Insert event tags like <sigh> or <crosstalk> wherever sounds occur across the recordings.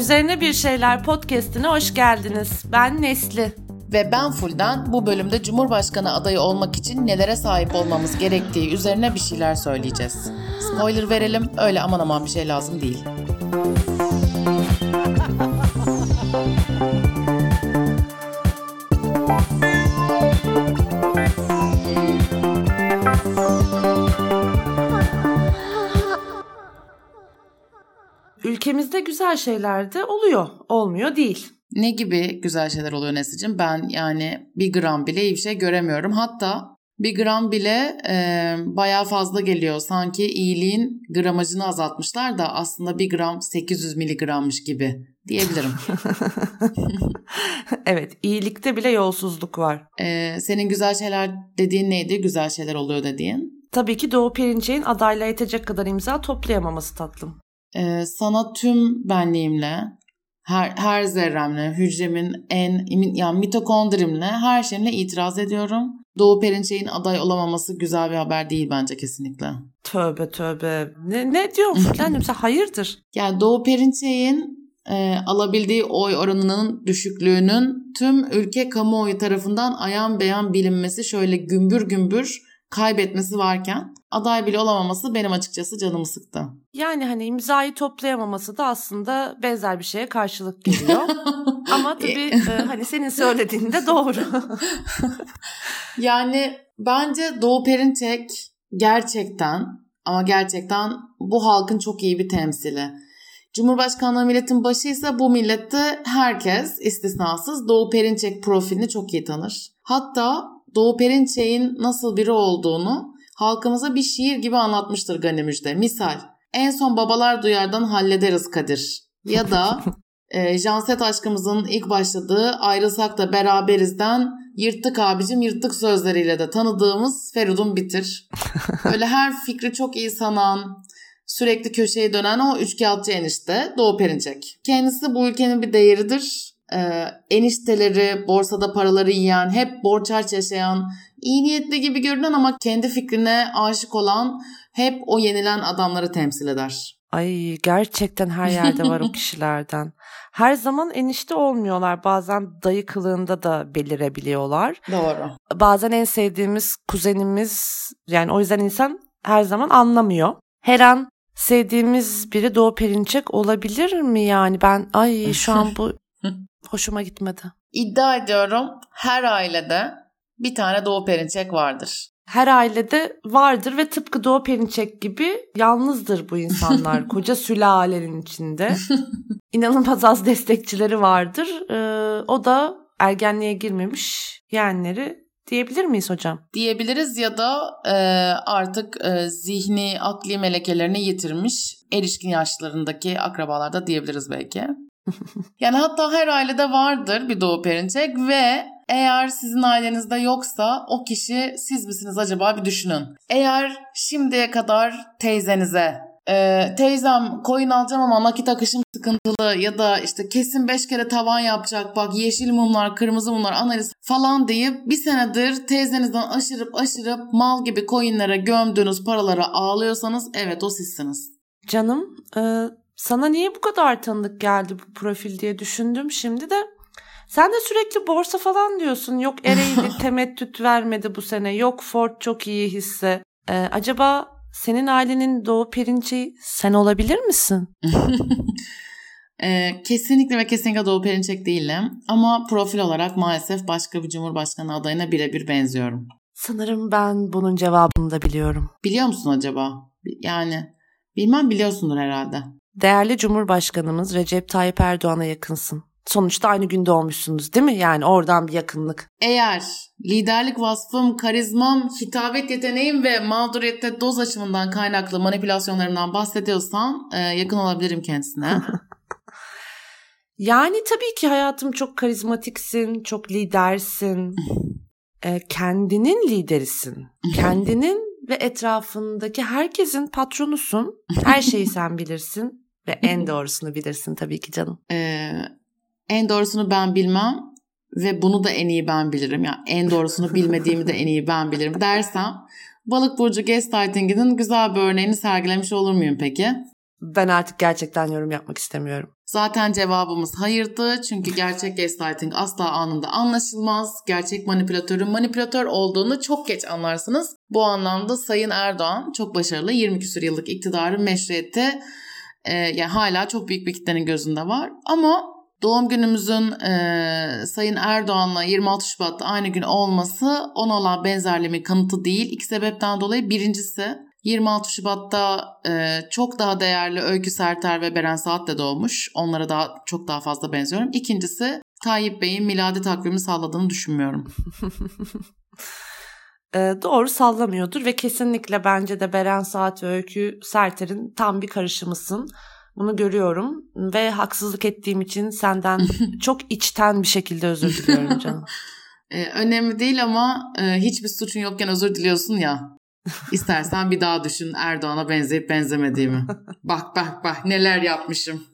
Üzerine Bir Şeyler podcast'ine hoş geldiniz. Ben Nesli. Ve ben Fulden bu bölümde Cumhurbaşkanı adayı olmak için nelere sahip olmamız gerektiği üzerine bir şeyler söyleyeceğiz. Spoiler verelim, öyle aman aman bir şey lazım değil. Ülkemizde güzel şeyler de oluyor, olmuyor değil. Ne gibi güzel şeyler oluyor Nesli'cim? Ben yani bir gram bile iyi bir şey göremiyorum. Hatta bir gram bile e, bayağı fazla geliyor. Sanki iyiliğin gramajını azaltmışlar da aslında bir gram 800 miligrammış gibi diyebilirim. <laughs> <laughs> evet iyilikte bile yolsuzluk var. E, senin güzel şeyler dediğin neydi? Güzel şeyler oluyor dediğin? Tabii ki Doğu Perinçek'in adayla yetecek kadar imza toplayamaması tatlım. Ee, sana tüm benliğimle, her, her zerremle, hücremin en, yani mitokondrimle, her şeyimle itiraz ediyorum. Doğu Perinçek'in aday olamaması güzel bir haber değil bence kesinlikle. Tövbe tövbe. Ne, ne diyorsun <laughs> Furkan'cığım sen hayırdır? Yani Doğu Perinçek'in e, alabildiği oy oranının düşüklüğünün tüm ülke kamuoyu tarafından ayan beyan bilinmesi şöyle gümbür gümbür kaybetmesi varken aday bile olamaması benim açıkçası canımı sıktı. Yani hani imzayı toplayamaması da aslında benzer bir şeye karşılık geliyor. <laughs> Ama tabii e, hani senin söylediğin de doğru. <laughs> yani bence Doğu Perinçek gerçekten ama gerçekten bu halkın çok iyi bir temsili. Cumhurbaşkanlığı milletin başıysa bu millette herkes istisnasız Doğu Perinçek profilini çok iyi tanır. Hatta Doğu Perinçek'in nasıl biri olduğunu halkımıza bir şiir gibi anlatmıştır Gani Müjde. Misal, en son babalar duyardan hallederiz Kadir. Ya da <laughs> e, Janset aşkımızın ilk başladığı ayrılsak da beraberizden yırttık abicim yırttık sözleriyle de tanıdığımız Feridun Bitir. <laughs> Öyle her fikri çok iyi sanan, sürekli köşeye dönen o üçkağıtçı enişte Doğu Perinçek. Kendisi bu ülkenin bir değeridir e, enişteleri, borsada paraları yiyen, hep borç harç yaşayan, iyi niyetli gibi görünen ama kendi fikrine aşık olan hep o yenilen adamları temsil eder. Ay gerçekten her yerde var o <laughs> kişilerden. Her zaman enişte olmuyorlar. Bazen dayı kılığında da belirebiliyorlar. Doğru. Bazen en sevdiğimiz kuzenimiz yani o yüzden insan her zaman anlamıyor. Her an sevdiğimiz biri Doğu Perinçek olabilir mi yani? Ben ay şu an bu <laughs> Hoşuma gitmedi. İddia ediyorum her ailede bir tane Doğu Perinçek vardır. Her ailede vardır ve tıpkı Doğu Perinçek gibi yalnızdır bu insanlar. <laughs> Koca sülalenin içinde. İnanılmaz az destekçileri vardır. Ee, o da ergenliğe girmemiş yeğenleri diyebilir miyiz hocam? Diyebiliriz ya da e, artık e, zihni, akli melekelerini yitirmiş erişkin yaşlarındaki akrabalar da diyebiliriz belki <laughs> yani hatta her ailede vardır bir doğu perinçek ve eğer sizin ailenizde yoksa o kişi siz misiniz acaba bir düşünün. Eğer şimdiye kadar teyzenize e, teyzem koyun alacağım ama nakit akışım sıkıntılı ya da işte kesin 5 kere tavan yapacak bak yeşil mumlar kırmızı mumlar analiz falan deyip bir senedir teyzenizden aşırıp aşırıp mal gibi koyunlara gömdüğünüz paralara ağlıyorsanız evet o sizsiniz. Canım e, sana niye bu kadar tanıdık geldi bu profil diye düşündüm şimdi de. Sen de sürekli borsa falan diyorsun. Yok <laughs> Ereğli temettüt vermedi bu sene. Yok Ford çok iyi hisse. Ee, acaba senin ailenin Doğu Perinçeği sen olabilir misin? <laughs> ee, kesinlikle ve kesinlikle Doğu Perinçek değilim. Ama profil olarak maalesef başka bir cumhurbaşkanı adayına birebir benziyorum. Sanırım ben bunun cevabını da biliyorum. Biliyor musun acaba? Yani bilmem biliyorsundur herhalde. Değerli Cumhurbaşkanımız Recep Tayyip Erdoğan'a yakınsın. Sonuçta aynı günde olmuşsunuz değil mi? Yani oradan bir yakınlık. Eğer liderlik vasfım, karizmam, hitabet yeteneğim ve mağduriyette doz aşımından kaynaklı manipülasyonlarımdan bahsediyorsan e, yakın olabilirim kendisine. <laughs> yani tabii ki hayatım çok karizmatiksin, çok lidersin. <laughs> e, kendinin liderisin. <laughs> Kendinin ve etrafındaki herkesin patronusun. Her şeyi sen bilirsin ve en doğrusunu bilirsin tabii ki canım. Ee, en doğrusunu ben bilmem ve bunu da en iyi ben bilirim. Yani en doğrusunu <laughs> bilmediğimi de en iyi ben bilirim dersem Balık burcu gaslighting'inin güzel bir örneğini sergilemiş olur muyum peki? Ben artık gerçekten yorum yapmak istemiyorum. Zaten cevabımız hayırdı. Çünkü gerçek gaslighting asla anında anlaşılmaz. Gerçek manipülatörün manipülatör olduğunu çok geç anlarsınız. Bu anlamda Sayın Erdoğan çok başarılı 20 küsur yıllık iktidarın meşruiyeti e, yani hala çok büyük bir kitlenin gözünde var. Ama doğum günümüzün e, Sayın Erdoğan'la 26 Şubat'ta aynı gün olması ona olan benzerliğimin kanıtı değil. İki sebepten dolayı birincisi 26 Şubat'ta e, çok daha değerli Öykü Serter ve Beren Saat de doğmuş. Onlara daha çok daha fazla benziyorum. İkincisi Tayyip Bey'in miladi takvimi sağladığını düşünmüyorum. <laughs> e, doğru sallamıyordur ve kesinlikle bence de Beren Saat ve Öykü Serter'in tam bir karışımısın. Bunu görüyorum ve haksızlık ettiğim için senden <laughs> çok içten bir şekilde özür diliyorum canım. Ee, <laughs> önemli değil ama e, hiçbir suçun yokken özür diliyorsun ya. <laughs> İstersen bir daha düşün Erdoğan'a benzeyip benzemediğimi. bak bak bak neler yapmışım.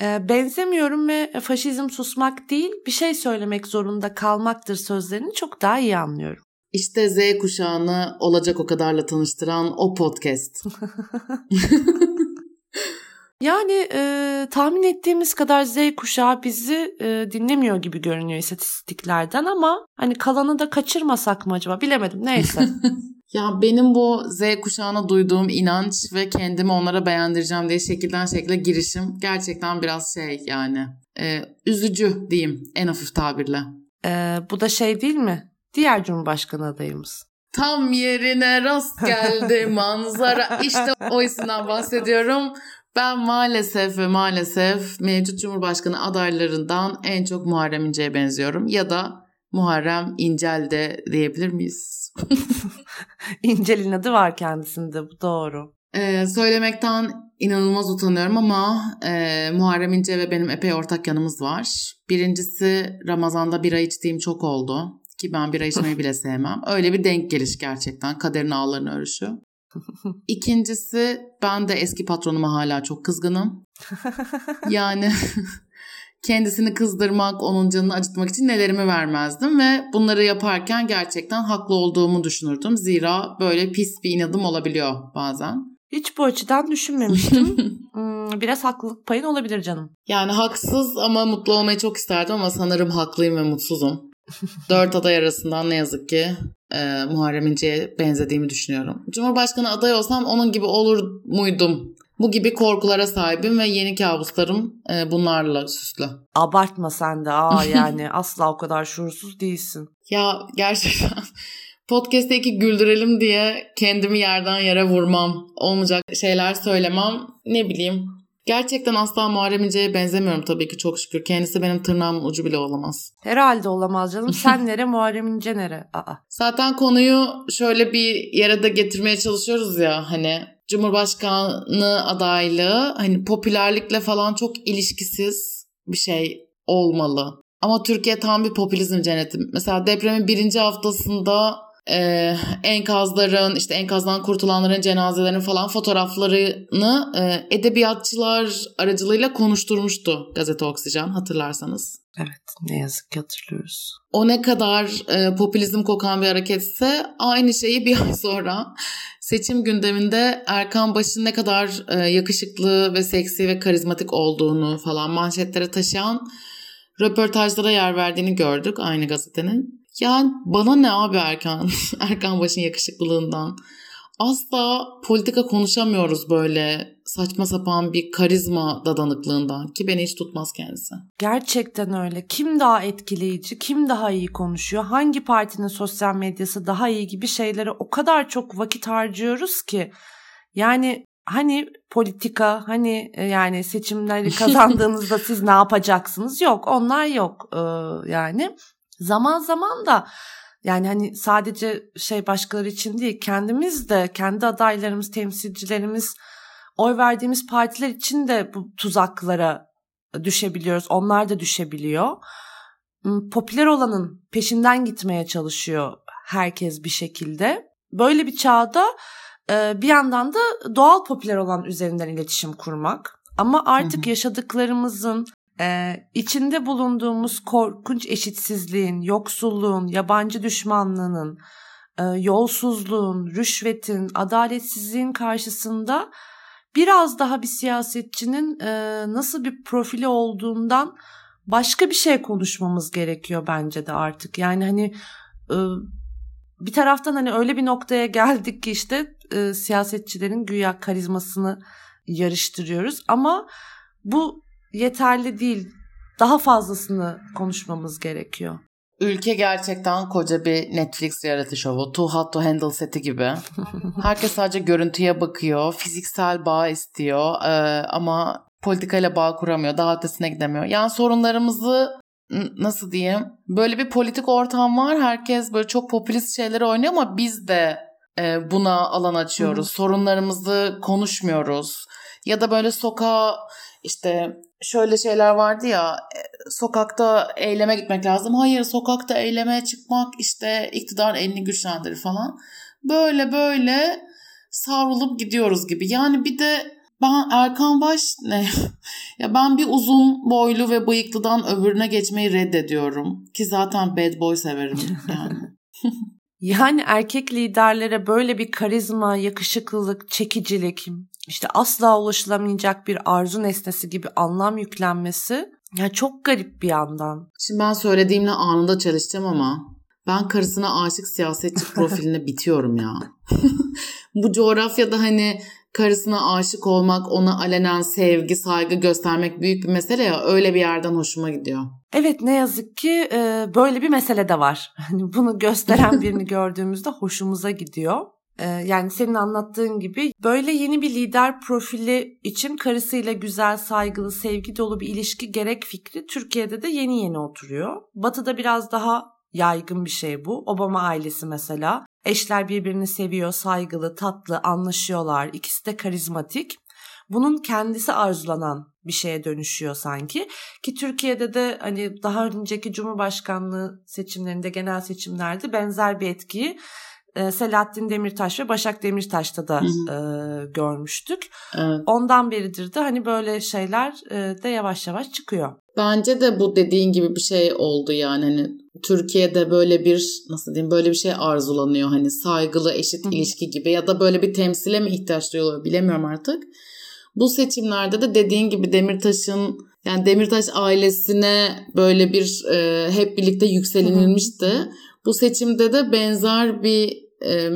e, benzemiyorum ve faşizm susmak değil bir şey söylemek zorunda kalmaktır sözlerini çok daha iyi anlıyorum. İşte Z kuşağını olacak o kadarla tanıştıran o podcast. Yani e, tahmin ettiğimiz kadar Z kuşağı bizi e, dinlemiyor gibi görünüyor istatistiklerden ama hani kalanı da kaçırmasak mı acaba bilemedim neyse. <laughs> ya benim bu Z kuşağına duyduğum inanç ve kendimi onlara beğendireceğim diye şekilden şekilde girişim gerçekten biraz şey yani e, üzücü diyeyim en hafif tabirle. E, bu da şey değil mi? Diğer Cumhurbaşkanı adayımız. Tam yerine rast geldi <laughs> manzara. İşte o isimden bahsediyorum. Ben maalesef ve maalesef mevcut Cumhurbaşkanı adaylarından en çok Muharrem İnce'ye benziyorum. Ya da Muharrem İncel de diyebilir miyiz? <laughs> İncel'in adı var kendisinde bu doğru. Ee, söylemekten inanılmaz utanıyorum ama e, Muharrem İnce ve benim epey ortak yanımız var. Birincisi Ramazan'da bira içtiğim çok oldu. Ki ben bira içmeyi bile sevmem. Öyle bir denk geliş gerçekten. Kaderin ağlarını örüşü. <laughs> İkincisi ben de eski patronuma hala çok kızgınım. <laughs> Yani <laughs> kendisini kızdırmak, onun canını acıtmak için nelerimi vermezdim ve bunları yaparken gerçekten haklı olduğumu düşünürdüm. Zira böyle pis bir inadım olabiliyor bazen. Hiç bu açıdan düşünmemiştim. Hmm, biraz haklılık payın olabilir canım. Yani haksız ama mutlu olmayı çok isterdim ama sanırım haklıyım ve mutsuzum. Dört aday arasından ne yazık ki e, Muharrem İnce'ye benzediğimi düşünüyorum. Cumhurbaşkanı aday olsam onun gibi olur muydum? Bu gibi korkulara sahibim ve yeni kabuslarım e, bunlarla süslü. Abartma sen de aa yani <laughs> asla o kadar şuursuz değilsin. Ya gerçekten <laughs> podcast'teki güldürelim diye kendimi yerden yere vurmam. Olmayacak şeyler söylemem. Ne bileyim Gerçekten asla Muharrem İnce'ye benzemiyorum tabii ki çok şükür. Kendisi benim tırnağımın ucu bile olamaz. Herhalde olamaz canım. <laughs> Sen nere Muharrem İnce nere? Aa. Zaten konuyu şöyle bir yere de getirmeye çalışıyoruz ya hani Cumhurbaşkanı adaylığı hani popülerlikle falan çok ilişkisiz bir şey olmalı. Ama Türkiye tam bir popülizm cenneti. Mesela depremin birinci haftasında e, enkazların işte enkazdan kurtulanların cenazelerinin falan fotoğraflarını e, edebiyatçılar aracılığıyla konuşturmuştu gazete Oksijen hatırlarsanız. Evet ne yazık ki hatırlıyoruz. O ne kadar e, popülizm kokan bir hareketse aynı şeyi bir <laughs> ay sonra seçim gündeminde Erkan Baş'ın ne kadar e, yakışıklı ve seksi ve karizmatik olduğunu falan manşetlere taşıyan röportajlara yer verdiğini gördük aynı gazetenin. Yani bana ne abi Erkan? <laughs> Erkan Baş'ın yakışıklılığından. Asla politika konuşamıyoruz böyle saçma sapan bir karizma dadanıklığından ki beni hiç tutmaz kendisi. Gerçekten öyle. Kim daha etkileyici, kim daha iyi konuşuyor, hangi partinin sosyal medyası daha iyi gibi şeylere o kadar çok vakit harcıyoruz ki. Yani hani politika, hani e, yani seçimleri <laughs> kazandığınızda siz ne yapacaksınız? Yok, onlar yok ee, yani. Zaman zaman da yani hani sadece şey başkaları için değil kendimiz de kendi adaylarımız, temsilcilerimiz, oy verdiğimiz partiler için de bu tuzaklara düşebiliyoruz. Onlar da düşebiliyor. Hmm, popüler olanın peşinden gitmeye çalışıyor herkes bir şekilde. Böyle bir çağda e, bir yandan da doğal popüler olan üzerinden iletişim kurmak. Ama artık yaşadıklarımızın ee, içinde bulunduğumuz korkunç eşitsizliğin, yoksulluğun, yabancı düşmanlığının, e, yolsuzluğun, rüşvetin, adaletsizliğin karşısında biraz daha bir siyasetçinin e, nasıl bir profili olduğundan başka bir şey konuşmamız gerekiyor bence de artık. Yani hani e, bir taraftan hani öyle bir noktaya geldik ki işte e, siyasetçilerin güya karizmasını yarıştırıyoruz ama bu yeterli değil. Daha fazlasını konuşmamız gerekiyor. Ülke gerçekten koca bir Netflix reality şovu. Too Hot to Handle seti gibi. <laughs> Herkes sadece görüntüye bakıyor. Fiziksel bağ istiyor. Ee, ama politikayla bağ kuramıyor. Daha ötesine gidemiyor. Yani sorunlarımızı nasıl diyeyim? Böyle bir politik ortam var. Herkes böyle çok popülist şeyleri oynuyor ama biz de e, buna alan açıyoruz. Hı-hı. Sorunlarımızı konuşmuyoruz. Ya da böyle sokağa işte şöyle şeyler vardı ya e, sokakta eyleme gitmek lazım. Hayır sokakta eyleme çıkmak işte iktidar elini güçlendirir falan. Böyle böyle savrulup gidiyoruz gibi. Yani bir de ben Erkan Baş ne? <laughs> ya ben bir uzun boylu ve bıyıklıdan öbürüne geçmeyi reddediyorum. Ki zaten bad boy severim yani. <laughs> <laughs> yani erkek liderlere böyle bir karizma, yakışıklılık, çekicilik, işte asla ulaşılamayacak bir arzu nesnesi gibi anlam yüklenmesi ya çok garip bir yandan. Şimdi ben söylediğimle anında çalışacağım ama ben karısına aşık siyasetçi <laughs> profiline bitiyorum ya. <laughs> Bu coğrafyada hani karısına aşık olmak, ona alenen sevgi, saygı göstermek büyük bir mesele ya. Öyle bir yerden hoşuma gidiyor. Evet ne yazık ki e, böyle bir mesele de var. <laughs> Hani bunu gösteren birini gördüğümüzde hoşumuza gidiyor. E, yani senin anlattığın gibi böyle yeni bir lider profili için karısıyla güzel, saygılı, sevgi dolu bir ilişki gerek fikri Türkiye'de de yeni yeni oturuyor. Batı'da biraz daha yaygın bir şey bu. Obama ailesi mesela. Eşler birbirini seviyor, saygılı, tatlı, anlaşıyorlar. İkisi de karizmatik. Bunun kendisi arzulanan bir şeye dönüşüyor sanki. Ki Türkiye'de de hani daha önceki Cumhurbaşkanlığı seçimlerinde, genel seçimlerde benzer bir etkiyi e, Selahattin Demirtaş ve Başak Demirtaş'ta da e, görmüştük. Evet. Ondan beridir de hani böyle şeyler e, de yavaş yavaş çıkıyor. Bence de bu dediğin gibi bir şey oldu yani hani Türkiye'de böyle bir nasıl diyeyim böyle bir şey arzulanıyor hani saygılı eşit Hı-hı. ilişki gibi ya da böyle bir temsile mi ihtiyaç duyuyorlar bilemiyorum artık. Bu seçimlerde de dediğin gibi Demirtaş'ın yani Demirtaş ailesine böyle bir e, hep birlikte yükselinilmişti. Hı-hı. Bu seçimde de benzer bir e,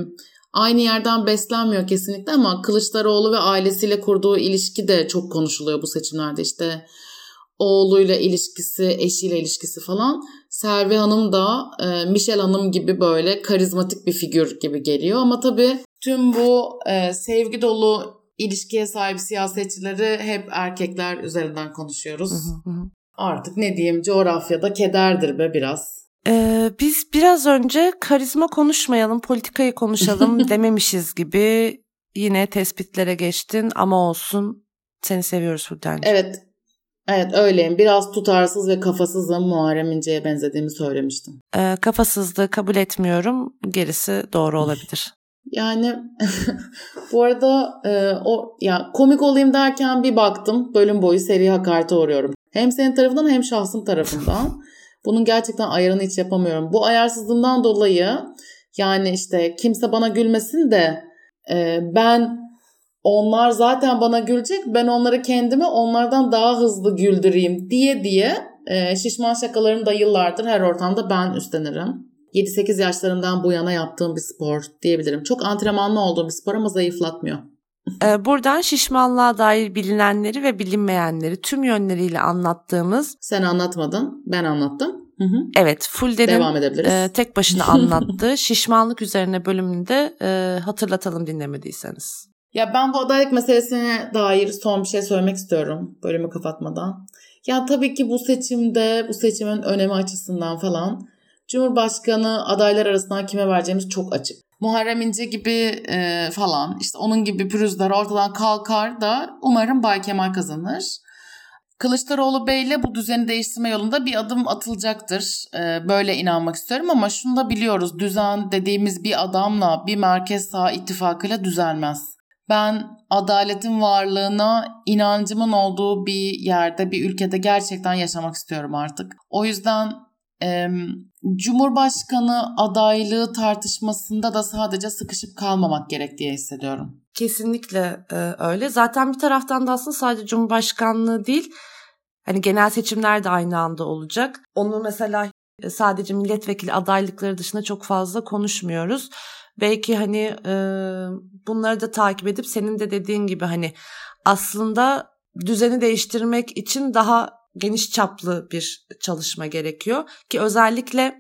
aynı yerden beslenmiyor kesinlikle ama Kılıçdaroğlu ve ailesiyle kurduğu ilişki de çok konuşuluyor bu seçimlerde işte oğluyla ilişkisi, eşiyle ilişkisi falan. Servi Hanım da e, Michelle Hanım gibi böyle karizmatik bir figür gibi geliyor. Ama tabii tüm bu e, sevgi dolu ilişkiye sahip siyasetçileri hep erkekler üzerinden konuşuyoruz. Hı hı hı. Artık ne diyeyim coğrafyada kederdir be biraz. Ee, biz biraz önce karizma konuşmayalım, politikayı konuşalım <laughs> dememişiz gibi yine tespitlere geçtin ama olsun seni seviyoruz Hülden'ciğim. Evet Evet öyleyim. Biraz tutarsız ve kafasızım. Muharrem İnce'ye benzediğimi söylemiştim. Ee, kafasızlığı kabul etmiyorum. Gerisi doğru olabilir. Yani <laughs> bu arada e, o ya komik olayım derken bir baktım bölüm boyu seri hakarete uğruyorum. Hem senin tarafından hem şahsım tarafından. <laughs> Bunun gerçekten ayarını hiç yapamıyorum. Bu ayarsızlığımdan dolayı yani işte kimse bana gülmesin de e, ben onlar zaten bana gülecek ben onları kendime onlardan daha hızlı güldüreyim diye diye e, şişman şakalarımı da yıllardır her ortamda ben üstlenirim. 7-8 yaşlarından bu yana yaptığım bir spor diyebilirim. Çok antrenmanlı olduğum bir spor ama zayıflatmıyor. E, buradan şişmanlığa dair bilinenleri ve bilinmeyenleri tüm yönleriyle anlattığımız... Sen anlatmadın, ben anlattım. Hı hı. Evet, Fulden'in e, tek başına anlattığı <laughs> şişmanlık üzerine bölümünde e, hatırlatalım dinlemediyseniz. Ya ben bu adaylık meselesine dair son bir şey söylemek istiyorum bölümü kapatmadan. Ya tabii ki bu seçimde, bu seçimin önemi açısından falan Cumhurbaşkanı adaylar arasından kime vereceğimiz çok açık. Muharrem İnce gibi e, falan işte onun gibi pürüzler ortadan kalkar da umarım Bay Kemal kazanır. Kılıçdaroğlu Bey'le bu düzeni değiştirme yolunda bir adım atılacaktır. Ee, böyle inanmak istiyorum ama şunu da biliyoruz. Düzen dediğimiz bir adamla bir merkez sağ ittifakıyla düzelmez. Ben adaletin varlığına inancımın olduğu bir yerde, bir ülkede gerçekten yaşamak istiyorum artık. O yüzden e, Cumhurbaşkanı adaylığı tartışmasında da sadece sıkışıp kalmamak gerek diye hissediyorum. Kesinlikle e, öyle. Zaten bir taraftan da aslında sadece Cumhurbaşkanlığı değil, hani genel seçimler de aynı anda olacak. Onu mesela e, sadece milletvekili adaylıkları dışında çok fazla konuşmuyoruz. Belki hani e, bunları da takip edip senin de dediğin gibi hani aslında düzeni değiştirmek için daha geniş çaplı bir çalışma gerekiyor ki özellikle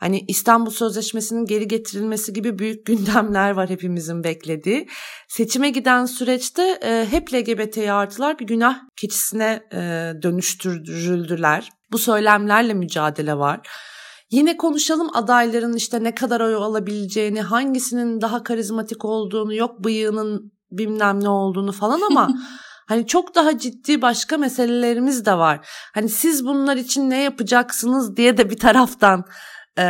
hani İstanbul Sözleşmesi'nin geri getirilmesi gibi büyük gündemler var hepimizin beklediği. Seçime giden süreçte e, hep LGBT artılar bir günah keçisine e, dönüştürüldüler. Bu söylemlerle mücadele var. Yine konuşalım adayların işte ne kadar oy alabileceğini, hangisinin daha karizmatik olduğunu, yok bıyığının bilmem ne olduğunu falan ama <laughs> Hani çok daha ciddi başka meselelerimiz de var. Hani siz bunlar için ne yapacaksınız diye de bir taraftan e,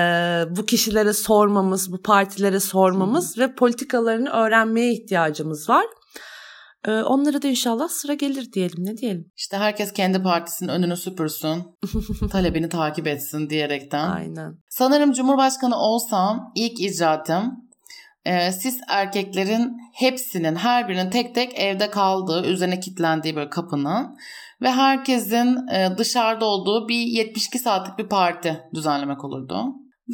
bu kişilere sormamız, bu partilere sormamız ve politikalarını öğrenmeye ihtiyacımız var. E, onlara da inşallah sıra gelir diyelim ne diyelim. İşte herkes kendi partisinin önünü süpürsün, <laughs> talebini takip etsin diyerekten. Aynen. Sanırım Cumhurbaşkanı olsam ilk icraatım e, siz erkeklerin hepsinin her birinin tek tek evde kaldığı üzerine kilitlendiği böyle kapının ve herkesin e, dışarıda olduğu bir 72 saatlik bir parti düzenlemek olurdu.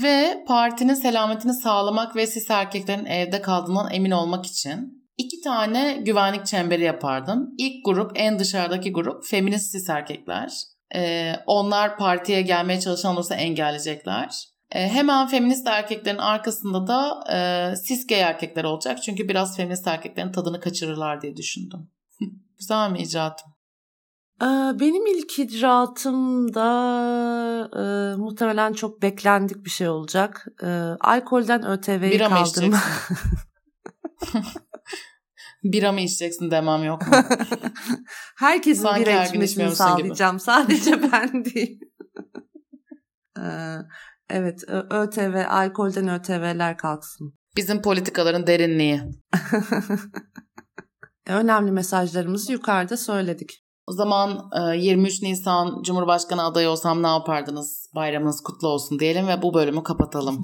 Ve partinin selametini sağlamak ve siz erkeklerin evde kaldığından emin olmak için iki tane güvenlik çemberi yapardım. İlk grup en dışarıdaki grup feminist sis erkekler. Ee, onlar partiye gelmeye çalışan olursa engelleyecekler. E, hemen feminist erkeklerin arkasında da e, cis gay erkekler olacak. Çünkü biraz feminist erkeklerin tadını kaçırırlar diye düşündüm. <laughs> Güzel mi icraatım? Ee, benim ilk icraatım da e, muhtemelen çok beklendik bir şey olacak. E, alkolden ÖTV'yi Bira kaldırma. <laughs> bira mı içeceksin demem yok mu? <laughs> Herkesin Sanki bira içmesini sağlayacağım. Gibi. Sadece ben değil. Ee, Evet ÖTV, alkolden ÖTV'ler kalksın. Bizim politikaların derinliği. <laughs> Önemli mesajlarımızı yukarıda söyledik. O zaman 23 Nisan Cumhurbaşkanı adayı olsam ne yapardınız? Bayramınız kutlu olsun diyelim ve bu bölümü kapatalım.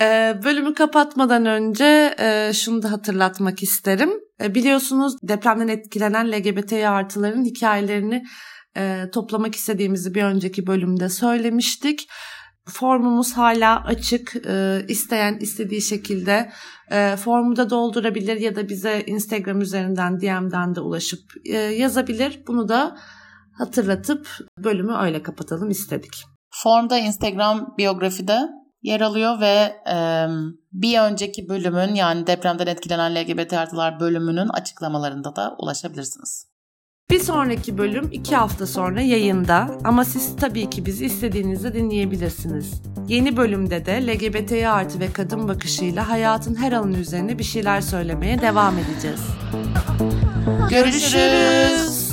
<laughs> bölümü kapatmadan önce şunu da hatırlatmak isterim. Biliyorsunuz depremden etkilenen LGBT artıların hikayelerini e, toplamak istediğimizi bir önceki bölümde söylemiştik. Formumuz hala açık. E, isteyen istediği şekilde e, formu da doldurabilir ya da bize Instagram üzerinden DM'den de ulaşıp e, yazabilir. Bunu da hatırlatıp bölümü öyle kapatalım istedik. Formda Instagram biyografide yer alıyor ve e, bir önceki bölümün yani depremden etkilenen LGBT artılar bölümünün açıklamalarında da ulaşabilirsiniz. Bir sonraki bölüm iki hafta sonra yayında ama siz tabii ki bizi istediğinizde dinleyebilirsiniz. Yeni bölümde de LGBT artı ve kadın bakışıyla hayatın her alanı üzerine bir şeyler söylemeye devam edeceğiz. Görüşürüz.